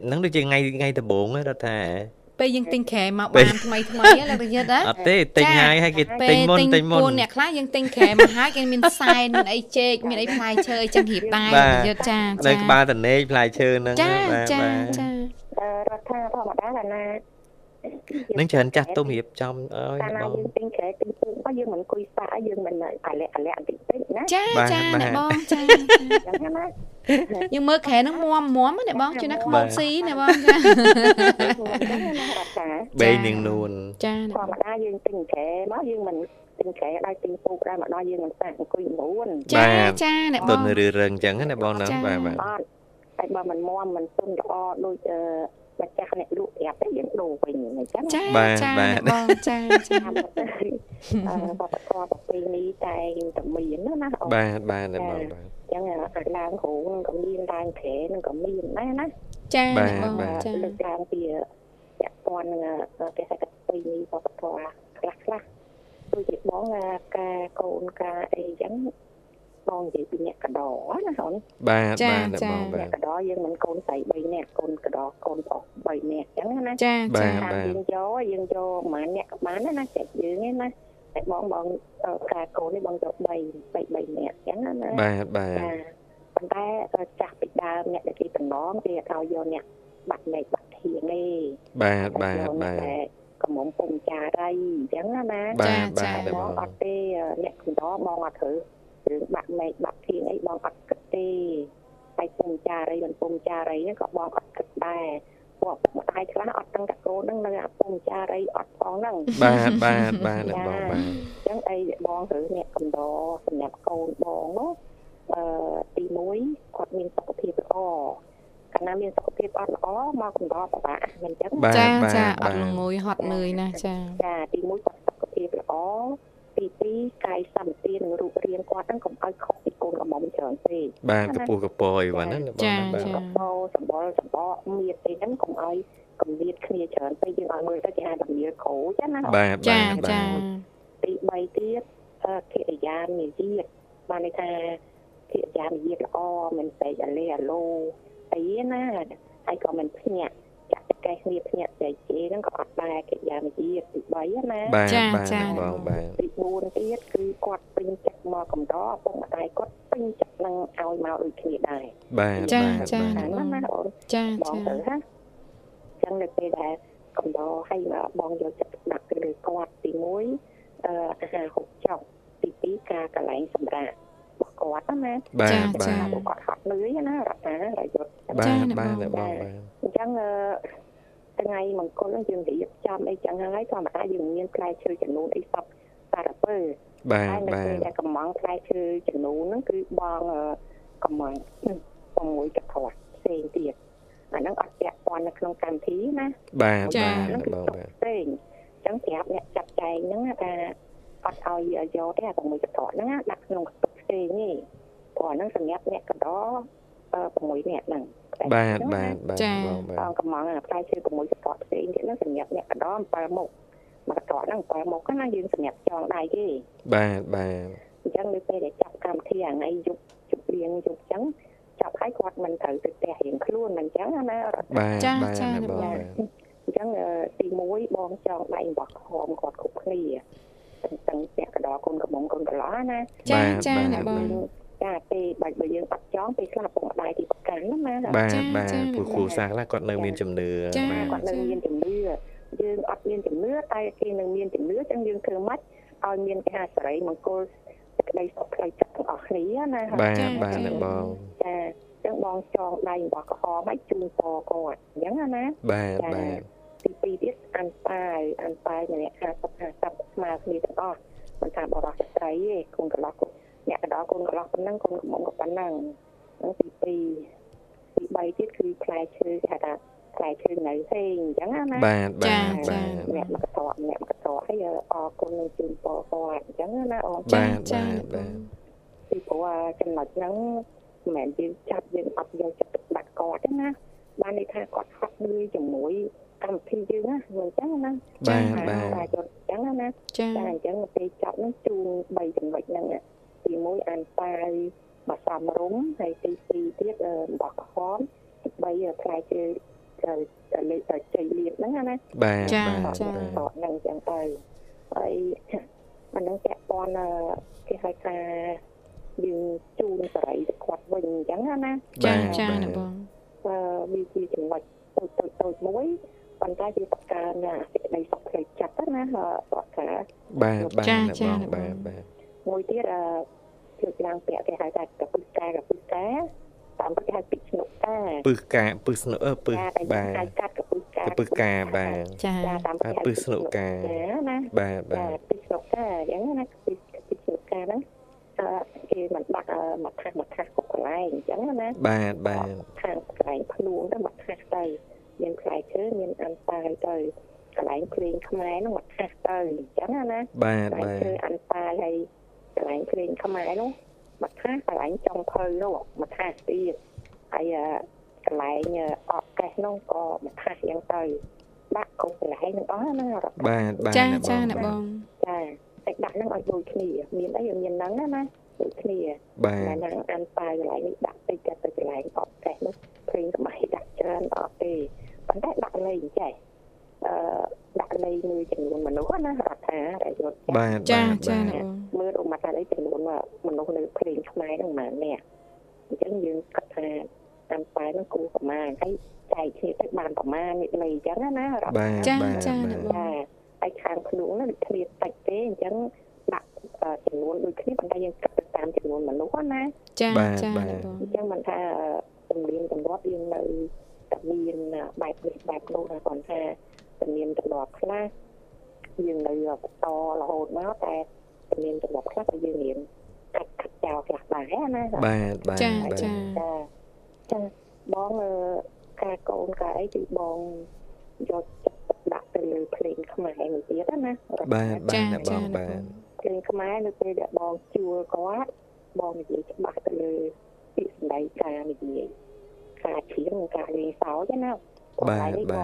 ហ្នឹងដូចជាថ្ងៃថ្ងៃដំបូងហ្នឹងរដ្ឋាពេលយើងទិញក្រែមកពេលបានថ្មីថ្មីហ្នឹងលោកប្រយុទ្ធណាអត់ទេទិញចាហើយហើយគេពេទិញលមុនទិញទិញមុនពូនអ្នកខ្លះយើងទិញក្រែមកហើយគេមានសែនមានអីចេកមានអីផ្លែឈើអីចឹងរៀបដែរបាទប្រយុទ្ធចានៅចាក្បាលតនេកផ្លែឈើហ្នឹងចាបាទចាបាទចាអឺរដ្ឋាធម្មតាឡាណា នឹងច្រើនចាស់ទុំរៀបចំអើយកាលអ្នកណាបងយើងទិញក្រែទិញពូក៏យើងមិនអង្គុយសាកយើងមិនអាលាក់អាលាក់បន្តិចតិចណាចាបាទចាបាទអ្នកបងចាអញ្ចឹងណាយើងមើលក្រែហ្នឹងមួមមួមណាបងជួយណាខ្មោចស៊ីណាបងចាអញ្ចឹងណារដ្ឋាបេងនាងនួនចាអ្នកធបងម្មតាយើងទិញក្រែមកយើងមិនទិញក្រែដល់ទិញពូដែរមកដល់យើងមិនសាកអង្គុយមួនចាចាអ្នកបទុងនរឿរឹងអញ្ចឹងណាអ្នកបងណាចាបាទបាទអត់តែបើមិនមមមិនទុនល្អដូចអឺ ម្ចាស់អ្នកលក់ប្រាប់ទេយើងដូរវិញអញ្ចឹងចាបាទចាបាទអ្នកបងចាចាតាមទៅអឺបបធម៌ប្រពៃណីតែតែមានណាណាអូនបាទបាទអ្នកបងបាទចឹងអាចឡើងគ្រូនឹងក៏មានឡើងក្រែនឹងក៏មានដែរណាចាបាទអ្នកបងបាទចាលើកឡើងពីពាក់ព័ន្ធនឹងគេហៅថាប្រពៃណីបបធម៌ខ្លះខ្លះដូចជាបងការកូនការអីចឹង បងនិយាយពីអ្នកកដោណាអូនបាទបាទអ្នកបងបាអ្នកទកដោយើងមិនកូនស្រី3នាក់កូនកដោកូនប្រុស3នាក់ចឹងណាចាបាចាទតាមយើងយកយើងយកប្រហែលអ្នកក៏បានដែរណាចិត្តយើងឯណាតែបងបងការកូននេះបងយក3 3 3នាក់ចឹងណាណាបាទបាទប៉ុន្តែចាស់ពីដើមអ្នកដែលគេតំណងគេអត់ឲ្យយកអ្នកបាត់មេឃបាត់ធៀងទេបាទបាទបាទកំមុំពុំចារីអញ្ចឹងណាណាបាទបាទតែអ្នកបបងងអត់ទេអ្នកកំដរបងអត់ត្រូវ រឿងបាក់មេឃបាក់ធៀងអីបងអត់គិតទេតែពុំចារីមិនពុំចារីហ្នឹងក៏បងអត់គិតដែរពួកឪពុកម្ដាយខ្លះអត់ដឹងតែកូនហ្នឹងនៅអាពុកម្ចារីអត់ផងហ្នឹងបាទបាទបាទអ្នកបងបាទអញ្ចឹងអីបងឬអ្នកកំដរសម្រាប់កូនបងនោះអឺទី1គាត់មានសុខភាពល្អកាលណាមានសុខភាពអត់ល្អមកកំដរពិបាកមិនអញ្ចឹងបាទចាបាទចាអបាទត់ល្ងយហត់នឿយណាស់ចាចាទី1គាត់សុខភាពល្អ ទី2កាយសម្បទានិងរូបរាងគាត់ហ្នឹងកុំឲ្យខុសពីកូនកំមុំច្រើនពេកបាទកពស់កពយបាទណាអ្នកបងចាណាបាទចាកបោសម្បល់សម្បកមានទេហ្នឹងកុំឲ្យគម្លាតគ្នាច្រើនពេកយើងឲ្យមើលទៅគេហៅតែមានគ្រូចឹងណាបាទចាបាទចាទី3ទៀតអឺកិរិយានិយាតបានន័យថាកិរិយានិយាតល្អមិនស្អីអាលេអាឡូអីណាហើយក៏មិនភ្ញាក់ចា ក់កេះគ្នាភ្ញាក់ចែកជេរហ្នឹងក៏អត់ដែរកិរិយានិយាតទី3ណាបាទចាបាទចាអ្នកបងបាទទី4ទៀតគឺគាត់ពេញចិត្តមកកំដរឪពុកម្ដាយគាត់ពេញចិត្តនឹងឲ្យមកដូចគ្នាដែរបាទចាបាទចាបាទហ្នឹងណាអូនចាបងចាទៅណាចឹងនៅពេលដែលកំដរឲ្យបងយកចិត្តទុកដាក់ទៅលើគាត់ទី1អឺអាហារហូបចុកទី2ការកន្លែងសម្រាប់របស់គាត់ណាបាទចាបាទចាពួកគាត់ហត់នឿយណារដ្ឋារយុទ្ធបាទចាអ្នកបាទបងអ្នកបងបាទអញ្ចឹងអឺ ថ្ងៃមង្គលហ្នឹងយើងរៀបចំអីចឹងហើយធម្មតាយើងមានផ្លែឈើចំនួនអីសពសារពើបាទហើយនៅបាពេលទដែលកំងផ្លែឈើចំនួនហ្នឹងគឺបងអឺកំង6កថតផ្សេងទៀតអាហ្នឹងអត់ពាក់ព័ន្ធនៅក្នុងកម្មវិធីណាបាទចាបាទហ្នឹងអ្នកគឺបងទុកបាទផ្សេងអញ្ចឹងប្រាប់អ្នកចាត់ចែងហ្នឹងណាថាអត់ឲ្យយកទេអា6កថតហ្នឹងណាដាក់ក្នុងកតុកផ្សេងទេព្រោះអាហ្នឹងសម្រាប់អ្នកកដអឺ6នាក់ហ្នឹង បាទបាទបាទចាអ្នកបងបាទបងកំងអាផ្លែឈើ6កថតផ្សេងទៀតហ្នឹងសម្រាប់អ្នកកដ7មុខមកកថតហ្នឹង7មុខណាយើងសម្រាប់ចងដៃទេបាទបាទអញ្ចឹងនៅពេលដែលចាប់កម្មវិធីអាថ្ងៃយប់ជប់លៀងយប់អញ្ចឹងចាប់ឲ្យគាត់មិនត្រូវទៅផ្ទះរៀងខ្លួនមិនអញ្ចឹងណារត់បាទចាបាទចាអ្នកបងអ្នកបងបាទអញ្ចឹងអឺទី1បងចង់ដៃរបស់ខំគាត់គ្រប់គ្នាទាំងទាំងពាក់កណ្ដោកូនកំមុំកូនកន្លោះណាចាបាទចាបាទអ្នកបង ចាពេលបើបើយើងអត់ចង់ពេលខ្លះពុកម្ដាយទីប្រកាន់ណាណាបាទចាបាទចាព្រោះគ្រូសាស្ត្រខ្លះគាត់នៅមានជំនឿចាបាទគាត់នៅមានជំនឿយើងអត់មានជំនឿតែគេនៅមានជំនឿអញ្ចឹងយើងធ្វើម៉េចឲ្យមានគេហៅសេរីមង្គលសេចក្តីសុខផ្លូវចិត្តទាំងអស់គ្នាណាបាទចាបាទអ្នកបងចាអញ្ចឹងបងចងដៃរបស់ក្រហមឲ្យជូនពរគាត់អញ្ចឹងណាបាទបាទទី2ទៀតអានប៉ាយអានប៉ាយម្នាក់50 50ស្មើគ្នាទាំងអស់មិនថាបរិសុទ្ធស្រីទេកូនកន្លោះ អ្នកកណ្ដោកូនកន្លោះប៉ុណ្ណឹងកូនកំមុំក៏ប៉ុណ្ណឹងហ្នឹងទី2ទី3ទៀតគឺផ្លែឈើគេហៅថាផ្លែឈើនៅផ្សេងអញ្ចឹងណាបាទបាទចាបាទអ្នកមកតក់អ្នកមកតក់ហើយអរគុណនឹងជូនពរគាត់អញ្ចឹងណាអូនបាទចាបាទអ្នកបបាទងពីព្រោះចំណុចហ្នឹងមិនមែនយើងចាប់យើងអត់យកចិត្តទុកដាក់គាត់ទេណាបានន័យថាគាត់ហត់នឿយជាមួយកម្មវិធីយើងណាមិនអញ្ចឹងណាបាទបាតែទយត់អញ្ចឹងណាចាតែអញ្ចឹងពេលចាប់ហ្នឹងជូន3ចំណុចហ្នឹង ទី1អានប៉ាយបសំរុំហើយទី2ទៀតបោះក្រហមទី3ផ្លែជើលេខជ័យលៀបហ្នឹងណាបាទចាបាទចាបាទតតហ្នឹងចឹងទៅហើយអាហ្នឹងពាក់ព័ន្ធគេហៅថាយើងជូនសេរីទៅគាត់វិញអញ្ចឹងណាចាចាអ្នកបងអឺវាជាចំណុចតូចតូចតូចមួយប៉ុន្តែវាបង្កើនសេចក្តីសុខផ្លូវចិត្តណាគាត់ថាបាទបាទចាអ្នកចាបងអ្នកបងបាទបាទ មួយទៀតអឺលើកឡើងពាក់គេហៅថាកពុស្កាកពុស្កាតាមគេហៅពីស្នុកកាពឹសកាពឹសស្នុអឺពឹសតែបាទហៅកាត់កពុស្កាកពឹសកាបាទចាចាតាមគេហៅពឹសស្នុកាចាណាបាទបាបាទទពីស្រុកកាអញ្ចឹងណាពីពីស្រុកកាហ្នឹងអឺគេមិនបាក់មកថាសមកថាសគ្រប់កន្លែងអញ្ចឹងណាបាទបាទខាងកន្លែងខ្លួនទៅមកថាសទៅមានផ្លែឈើមានអានប៉ាយទៅកន្លែងភ្លេងខ្មែរហ្នឹងមកថាសទៅអញ្ចឹងណាបាទកន្លែងបាទឈើអានប៉ាយហើយ កន្លែងភ្លេងខ្មែរនោះមកថាសកន្លែងចុងភៅនោះមកថាសទៀតហើយកន្លែងអកកេះនោះក៏មកថាសអញ្ចឹងទៅដាក់គ្រប់កន្លែងទាំងអស់ហ្នឹងរត់បាទបាទចាអ្នកចាបងអ្នកបងចាតែដាក់ហ្នឹងឲ្យដូចគ្នាមានអីមានហ្នឹងណាណាដូចគ្នាបាទតែណាអានប៉ាយកន្លែងនេះដាក់តិចតែទៅកន្លែងអត់តេះនោះព្រេងក្បៃដាក់ច្រើនអត់ទេប៉ុន្តែដាក់លេងចេះអឺ ដាក់លេងលើចំនួនមនុស្សណារដ្ឋាតែយត់បាទចាបាទចាបាទអ្នកបងមើលឧបមាថាអីចំនួនមនុស្សនៅព្រេងខ្មែរហ្នឹងម៉ាអ្នកអញ្ចឹងយើងគិតថាអានប៉ាហ្នឹងគូប្រមាណហើយចែកគ្នាទៅបានប្រមាណនេះលេងអញ្ចឹងណារដ្ឋបាទចាបាទចាអ្នកបងចាហើយខាងខ្លួននោះដូចគ្នាតិចទេអញ្ចឹងដាក់ចំនួនដូចគ្នាប៉ុន្តែយើងគិតទៅតាមចំនួនមនុស្សណាចាបាទចាបាទអ្នកបងអញ្ចឹងមិនថាជំនាញទម្លាប់យើងនៅតែមានបែបនេះបែបនោះណាគាត់ថា តែមានទម្លាប់ខ្លះយើងនៅបន្តរហូតមកតែតែមានទម្លាប់ខ្លះតែយើងរៀនកាត់កាត់ចោលខ្លះដែរណាបាទបាទចាបាទចាចាចាបងអឺការកូនការអីគឺបងយកចិត្តទុកដាក់ទៅលើភ្លេងខ្មែរមួយទៀតណាបាទបាទចាអ្នកបចាងអ្នកបាទបងភ្លេងខ្មែរនៅពេលដែលបងជួលគាត់បងនិយាយច្បាស់ទៅលើពាក្យសម្ដីការនិយាយការច្រៀងនិងការលេងសើចណានេះបងប្រ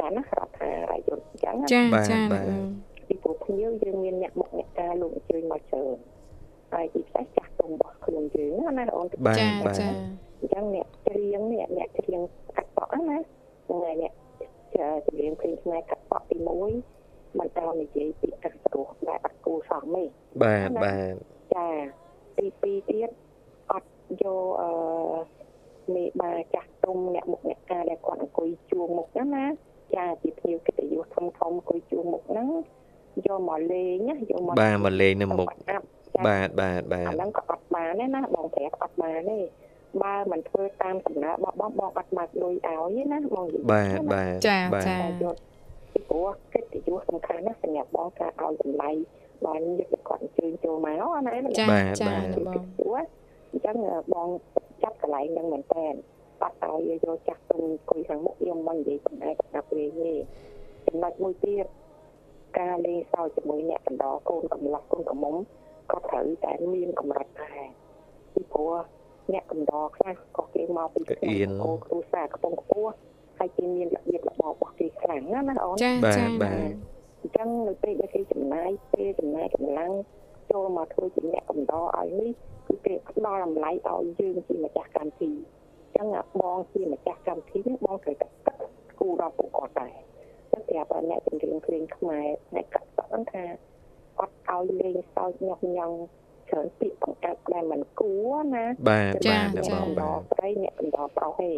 កាន់ណារដ្ឋារាជយុទ្ធអញ្ចឹងណាចាបាទចាបាទអ្នកបងពីព្រោះភ្ញៀវយើងមានអ្នកមកអ្នកការលោកអញ្ជើញមកច្រើនហើយទីផ្សារចាស់ទុំរបស់ខ្លួនយើងណាអូនបាទចាបាទចាអញ្ចឹងអ្នកច្រៀងនេះអ្នកច្រៀងកាត់បក់ណាហ្នឹងហើយអ្នកច្រៀងភ្លេងខ្មែរកាត់បក់ទី1មិនត្រូវនិយាយពីកាសព្រោះដែលអត់គូសមទេបាទបាទចាទី2ទៀតអត់យកអឺមេបាចាស់ទុំអ្នកមុខអ្នកការដែលគាត់អង្គុយជួងមុខហ្នឹងណា ចាជាភ្ញៀវកិត្តិយសធំធំអង្គុយជួងមុខហ្នឹងយកមកលេងណាយកមកបាទមកលេងនៅមុខអាប់បាទបាទបាអាទហ្នឹងក៏អត់បានដែរណាបងប្រាប់អត់បានទេបើមិនធ្វើតាមសំណើរបស់បងបងអត់មកលុយឲ្យទេណាបងនិយាយបាទបាទចាបាទចាតែយកពីព្រោះកិត្តិយសសំខាន់ណាស់សម្រាប់បងការឲ្យតម្លៃបានយកគាត់អញ្ជើញចូលមកណាចាបាទចាបាទអ្នកបងព្រោះអញ្ចឹងបងចាត់កន្លែងហ្នឹងមែនតើ បាត់ឲ្យយកចាស់ទុំអង្គុយខាងមុខខ្ញុំមិននិយាយបណ្ដែតប្រាប់លេងទេចំណុចមួយទៀតការលេងសើចជាមួយអ្នកកណ្ដោកូនកំឡោះកូនកំមុំក៏ត្រូវតែមានកម្រិតដែរពីព្រោះអ្នកកណ្ដោខ្លះក៏គេមកពីគោគ្រូសាកំពុងខ្ពស់ហើយគេមានរបៀបរបបរបស់គេខ្លាំងណាស់ណាអូនចាបាទចាបាទអញ្ចឹងនៅពេលដែលគេចំណាយពេលចំណាយកម្លាំងចូលមកធ្វើជាអ្នកកំដរឲ្យនេះគឺគេផ្ដល់តម្លៃឲ្យយើងជាម្ចាស់កម្មវិធីអញ្ចឹងបងជាម្ចាស់កម្មវិធីនេះបងត្រូវតែគិតគូរដល់ពួកគាត់ដែរតែប្រាប់ឲ្យអ្នកចម្រៀងភ្លេងខ្មែរអ្នកកាត់តន់ថាអត់ឲ្យលេងសើចញាប់ញង់ច្រើនពាក្យបង្អាប់ដែលមិនគួរណាបាទបាទអ្នកអ្នកបងកំដបារទស្រីអ្នកកំដរប្រុសទេ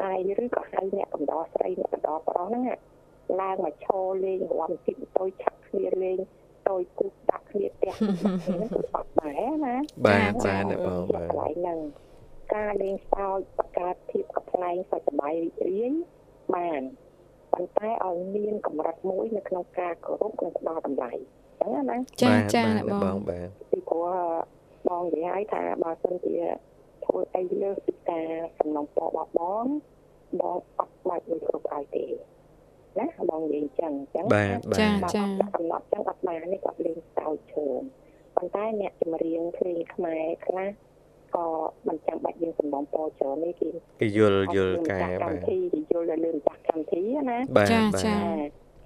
ហើយឬក៏ហៅអ្នកកំដរស្រីអ្នកកំដរប្រុសហ្នឹងណាឡើងមកឈរលេងរំទីតូចឆាក់គ្នាលេងតូចគូដាក់គ្នាផ្ទះហ្នឹងគឺអត់ដែរណាបាទបាទអ្នកបងបាទកន្លែងហ្នឹង ការលេងសើចបង្កើតភាពកំប្លែងសុខសប្បាយរីករាយបានប៉ុន្តែឲ្យមានកម្រិតមួយនៅក្នុងការគោរពនិងផ្ដល់តម្លៃអញ្ចឹងណាចាបាទចាបាទអ្នកអ្នកបបងងបាទពីព្រោះបងនិយាយឲ្យថាបើសិនជាធ្វើអីលើសពីការសំណងពរបស់បងបងអត់បាច់នឹងគ្រប់ឲ្យទេណាបងនិយាយអញ្ចឹងអញ្ចឹងបាទបាចាទបើចាអត់កំណត់អញ្ចឹងអត់បានទេគាត់លេងសើចជើងប៉ុន្តែអ្នកចម្រៀងភ្លេងខ្មែរខ្លះ ក៏មិនចាំបាច់យើងសំណងពច្រើនទេគេគេយល់យល់កែកម្មបាទវិធីគេយល់ទៅលើម្ចាស់កម្មវិធីណាបាទចាបាទចា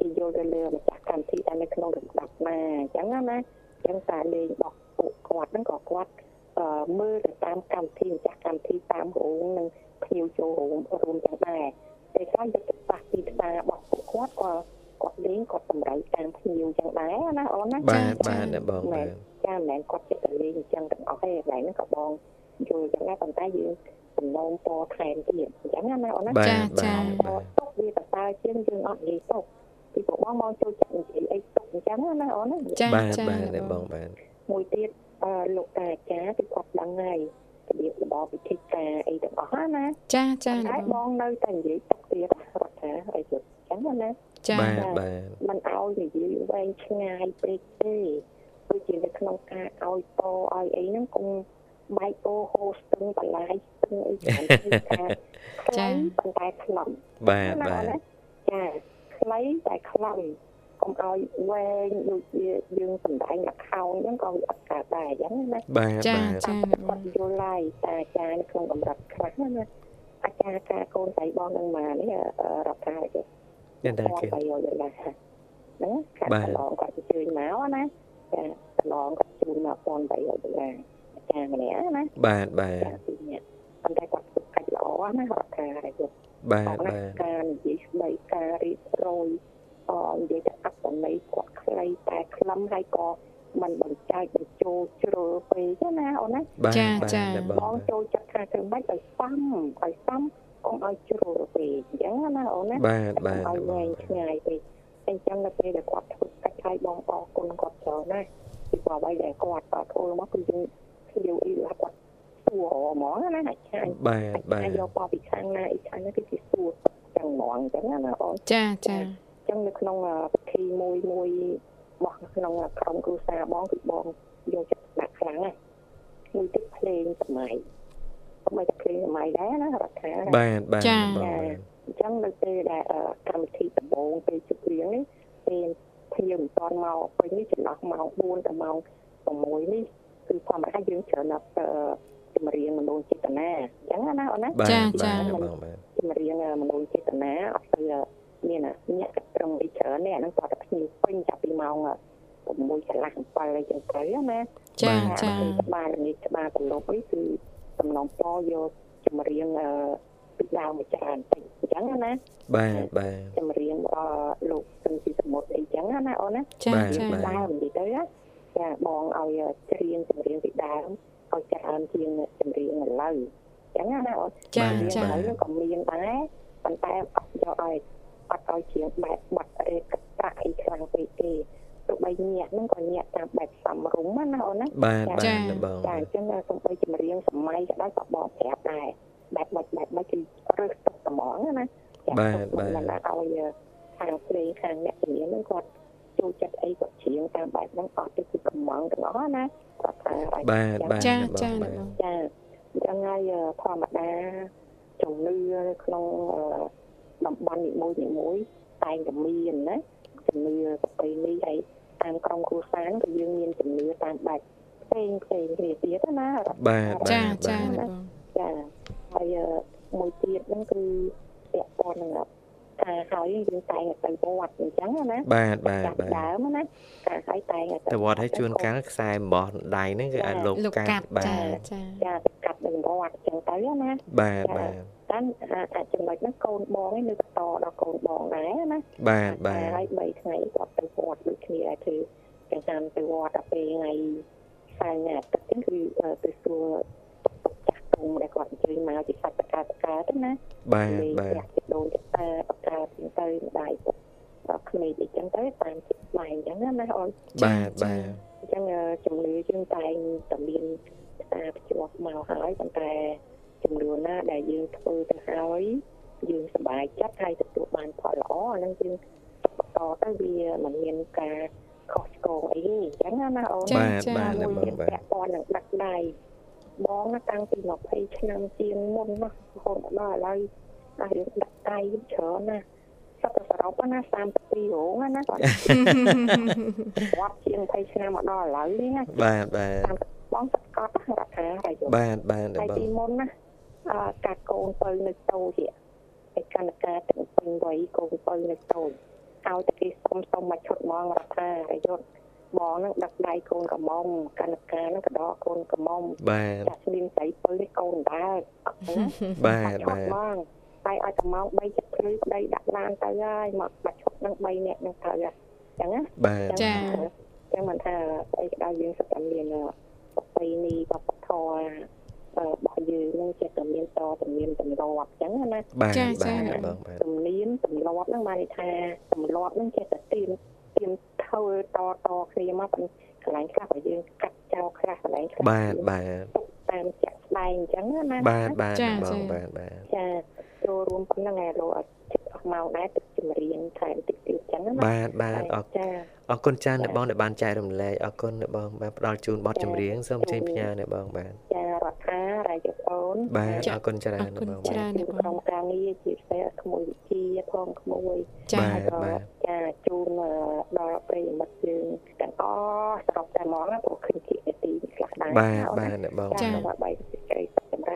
គេយល់ទៅលើម្ចាស់កម្មវិធីដែលនៅក្នុងរដាប់ណាអញ្ចឹងណាណាអញ្ចឹងសារលេងរបស់ពួកគាត់ហ្នឹងក៏គាត់អឺមើលទៅតាមកម្មវិធីម្ចាស់កម្មវិធីតាមរោងនិងភ្ញៀវចូលរួមរួមទាំងដែរតែខ្លះយកទៅប៉ះទីផ្សាររបស់ពួកគាត់ក៏ គាត់លេងគាត់តម្រូវតាមភ្ញៀវអញ្ចឹងដែរណាអូនណាបាទបាទអ្នកបងបាទចាមិនមែនគាត់ចិត្តតែលេងអញ្ចឹងទាំងអស់ទេកន្លែងហ្នឹងក៏បងយល់អញ្ចឹងដែរប៉ុន្តែយើងសំណូមពរថែមទៀតអញ្ចឹងណាអូនណាបាទចាបាទចាបាទទុកវាប្រសើរជាងយើងអត់និយាយទុកពីព្រោះបងមកចូលចិត្តនិយាយអីទុកអញ្ចឹងណាអូនណាចាបាទចាបាទអ្នកអ្នកបបងងបាទមួយទៀតអឺលោកតាអាចារ្យគឺគាត់ដឹងហើយរបៀបរបបពិធីការអីទាំងអស់ណាចាចាតែអ្នកបបងងនៅតែនិយាយទុកទៀតរដ្ឋាអីទៅអញ្ចឹងណា ចាបាទបាទមិនឲ្យនិយាយវែងឆ្ងាយពេកទេដូចជានៅក្នុងការឲ្យពរឲ្យអីហ្នឹងកុំបែកពោហូស្ទឹងបន្លាយស្ទឹងអីច្រើនគឺថាខ្លីប៉ុន្តែខ្លឹមបាទបាទចាខ្លីតែខ្លឹមកុំឲ្យវែងដូចជាយើងសំដែងលខោនអញ្ចឹងក៏វាអត់កើតដែរអញ្ចឹងណាបាទចាបាទចាតាមអ្នកបគាត់ងយល់ឡាយតែអាចារ្យនៅក្នុងកម្រិតខ្លះណាអាចារ្យការកូនស្រីបងនឹងមកនេះរដ្ឋាភិបាល អ្នកតាគេគាត់យកដុល្លារហ្នឹងខាត់បាទកន្លងគាត់ជឿញមកណាចាកន្លងគាត់ជូនមក1300ដុល្លារអាចារ្យម្នាក់ណាបាទបាទចាពីរនាក់ប៉ុន្តែគាត់ធ្វើកាច់ល្អណារដ្ឋាភិបាលបាទបាទការនិយាយស្ដីការរៀបរយអនិយាយតែអត្តន័យគាត់ខ្លីតែខ្លឹមហើយក៏มันបញ្ចែកបញ្ចូលជ្រុលពេកណាអូនណាបាទចាបាទចាអ្នកបបងងចូលចិត្តថាធ្វើម៉េចឲ្យសមឲ្យសម កុំឲ្យជ្រុលពេកអញ្ចឹងណាអូនណាបាទបាទឲ្យអ្នកបវែងងឆ្ងាយពេកអញ្ចឹងនៅពេលដែលគាត់ធ្វើកាច់ឲ្យបងអរគុណគាត់ច្រើនណាស់ពីព្រោះអ្វីដែលគាត់គាត់ធ្វើមកគឺយើងខ្ញុំអ៊ីឡាគាត់សួរហ្មងណាអាចខាញ់បាទបាទយកបបពីខាងណាអីខាងណាគឺគេសួរចឹងហ្មងអញ្ចឹងណាបងចាចាអញ្ចឹងនៅក្នុងពិធីមួយមួយរបស់ក្នុងក្រុមគ្រួសារបងគឺបងយកចិត្តដាក់ខ្លាំងណាមួយទឹកភ្លេងសម័យក៏ មិនតែភ្លេងសម័យដែរណារដ្ឋាបាទបាទបងបាទអញ្ចឹងនៅពេលដែលកម្មវិធីដំបូងពេលជប់រៀងនេះពេលភ្ញៀវមិនតាន់មកពេលនេះចន្លោះម៉ោង4ដល់ម៉ោង6នេះគឺធម្មតាយើងច្រើនណាស់ចម្រៀងមនោចេតនាអញ្ចឹងណាអូនណាបាទចាចាបាទបងបាទចម្រៀងមនោចេតនាអត់ទៅមានអ្នកត្រឹមអីច្រើននេះអានឹងគាត់តែភ្ញៀវពេញចាប់ពីម៉ោង6កន្លះ7អីចឹងទៅណាចាចាក្បាលនេះក្បាលប្រឡប់នេះគឺ សំឡងពយកចម្រៀងពីដើមមកច្រើនតិចអញ្ចឹងណាបាទបាទចម្រៀងរបស់លោកសិនពីសមុទ្រអីចឹងណាអូនណាចាបាទចាបាទដើមនិយាយទៅណាចាបងឲ្យច្រៀងចម្រៀងពីដើមឲ្យច្រើនជាងចម្រៀងឥឡូវចឹងណាអូនចាចម្រៀងចាឥឡូវក៏មានដែរប៉ុន្តែអត់យកឲ្យអត់ឲ្យជាងបែបបាត់រេកប្រាក់អីខ្លាំងពេកទេ ទោះបីញាក់ហ្នឹងក៏ញាក់តាមបែបសំរុំណាអូនណាបាទបាទបងចាអញ្ចឹងសំបីចម្រៀងសម័យក៏ដោយក៏បងប្រាប់ដែរបែបបាច់បែបបាច់គឺរើសទុកត្មងណាចាមិនណាឲ្យខាងភ្លេងខាងអ្នកជំនាញហ្នឹងគាត់ចូលចិត្តអីគាត់ច្រៀងតាមបែបហ្នឹងអត់ទៅគឺកំងទាំងអស់ណាគាត់ថាបាទបាទចាបងចាបាទបងចាអញ្ចឹងហើយធម្មតាជំនឿនៅក្នុងតំបន់នីមួយនីមួយតែងតែមានណាជំនឿប្រពៃណីហើយ តាមក្រុមគ្រួសារក៏យើងមានជំនឿតាមបែបផ្សេងផ្សេងគ្នាទៀតណាបាទចាបាទចាបាទបងចាហើយមួយទៀតហ្នឹងគឺពាក់ព័ន្ធនឹង ការហើយយើងតែងតែទៅវត្តអញ្ចឹងណាបាទបាទចាប់បាទដើមណាការហើយតែងតែវត្តឲ្យជួនកាលខ្សែអំបោះដៃហ្នឹងគឺអាចលោកលោកកាកាត់ត់បាចាទចាចាទៅកាត់នៅវត្តអញ្ចឹងទៅណាបាទបាទតាមអាចចំណុចហ្នឹងកូនបងឯងនៅបន្តដល់កូនបងដែរណាបាទបាទហើយ3ថ្ងៃគាត់ទៅវត្តដូចគ្នាដែរគឺចង្ហាន់ទៅវត្តដល់ពេលថ្ងៃខែអាទិត្យហ្នឹងគឺទៅសួរចា ស់ទុំដែលគាត់អញ្ជើញមកជាសាច់តកាតកាទៅណាបាទបាទចាក់ដូនចាតាបកាទៅទៅដៃពុកដល់ក្មេងអីចឹងទៅតាមចិត្តស្វែងចឹងណាអូនបាទបាទអញ្ចឹងជំនឿយើងតែងតែមានការភ្ជាប់មកហើយប៉ុន្តែជំនឿណាដែលយើងធ្វើទៅហើយយើងសប្បាយចិត្តហើយទទួលបានផលល្អអានឹងយើងបន្តទៅវាមិនមានការខុសឆ្គងអីទេអញ្ចឹងណាអូនបាទបាទបងមួយទៀតបាទពាក់ព័ន្ធនឹងដឹកដៃ បងណាតាំងពី20ឆ្នាំជាងមុនណារហូតដល់ឥឡូវអារឿងដឹកដៃច្រើនណាសត្វសរុបណា32រោងណាគាត់វត្តជាង20ឆ្នាំមកដល់ឥឡូវនេះណាបាទបាទបងសកត់រដ្ឋាហើយយកបាទបាទហើយបងពីមុនណាអឺកាត់កូនទៅនៅតូចឯកណ្ណការទាំងពេញវ័យកូនទៅនៅតូចឲ្យតែគេសុំសុំមកឈុតហ្មងរដ្ឋាហើយយក បងហ្នឹងដឹកដៃកូនកំមុំកណ្ណការហ្នឹងក៏ដកកូនកំមុំបាទចាក់ស្លៀងស្រីពើនេះកូនដែរអត់ទេបាទបាទហ្មងតែឲ្យតែម៉ោង3ចិត្តភ្លឺប្តីដាក់ឡានទៅហើយមកបាច់ឈប់នឹង3នាក់នឹងទៅអញ្ចឹងណាបាទចាចឹងមិនថាអីក្តៅយើងសិតតែមានប្រពៃណីវប្បធម៌របស់យើងនឹងចេះតែមានតតែមានទម្លាប់ចឹងណាបាទចាបាទចាបងបាទទំនៀមទម្លាប់ហ្នឹងបានន័យថាទម្លាប់ហ្នឹងចេះតែទៀម ទៀមធ្វើតតគ្នាមកប៉ុន្តែកន្លែងខ្លះក៏យើងកាត់ចោលខ្លះកន្លែងខ្លះបាទបាទតាមចាក់ស្ដែងអញ្ចឹងណាបាទបាទចាបចាងបាទបាទចាចូលរួមប៉ុណ្្នឹងឯងលោកអត់ចិត្តអស់មកដែរទឹកចម្រៀងថែមតិចទៀតអញ្ចឹងណាបាទបាទអរចាអរគុណច្រើនអ្នកបងដែលបានចែករំលែកអរគុណអ្នកបងបាទផ្ដល់ជូនបទចម្រៀងសូមចេញផ្ញើអ្នកបងបាទចារដ្ឋារាជអូនបាទអរគុណច្រើនអរអ្នកគុណបងច្រើនជាក្រុមការងារជា ពិសេសក្មួយវិជាផងក្មួយចាបាទក៏ចាជូនដល់ប្រិយមិត្តយើងទាំងអស់ស្រុកតែហ្មងណាព្រោះឃើញជានាទីខ្លះដែរបាទបាទអ្នកបងចាបាទ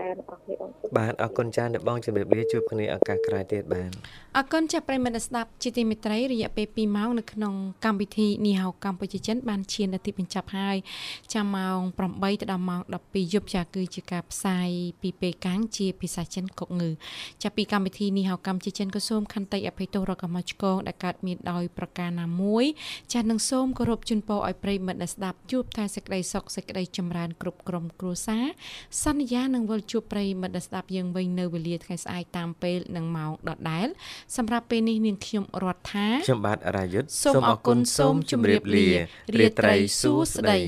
បាទបាយសេចក្តីសុខចម្រើនអស់គ្នាបងបាទអរគុណច្រើនអ្នកបងជម្រាបលាជួបគ្នាឱកាសក្រោយទៀតបាទអរគុណចាស់ប្រិយមិត្តអ្នកស្ដាប់ជាទីមេត្រីរយៈពេល2ម៉ោងនៅក្នុងកម្មវិធីនីហៅកម្ពុជាចិនបានឈានដល់ទីបញ្ចប់ហើយចាំម៉ោង8ទៅដល់ម៉ោង12យប់ចាគឺជាការផ្សាយពីពេលកាំងជាភាសាចិនកុកងឺចាពីកម្មវិធីនីហៅកម្ពុជាចិនក៏សូមខន្តីអភ័យទោសរកកម្មឆ្កងដែលកើតមានដោយប្រការណាមួយចានឹងសូមគោរពជូនពរឲ្យប្រិយមិត្តអ្នកស្ដាប់ជួបតែសេចក្តីសុខសេចក្តីចម្រើនគ្រប់ក្រុមគ្រួសារសន្យានឹងវិលជួបប្រិយមិត្តអ្នកស្ដាប់យើងវិញនៅវេលាថ្ងៃស្អែកតាមពេលនិងម៉ោងដដែលសម្រាប់ពេលនេះនាងខ្ញុំរដ្ឋាខ្ញុំបាទរាយុទ្ធសូមអរគុណសូមជម្រាបលារាត្រីសួស្តី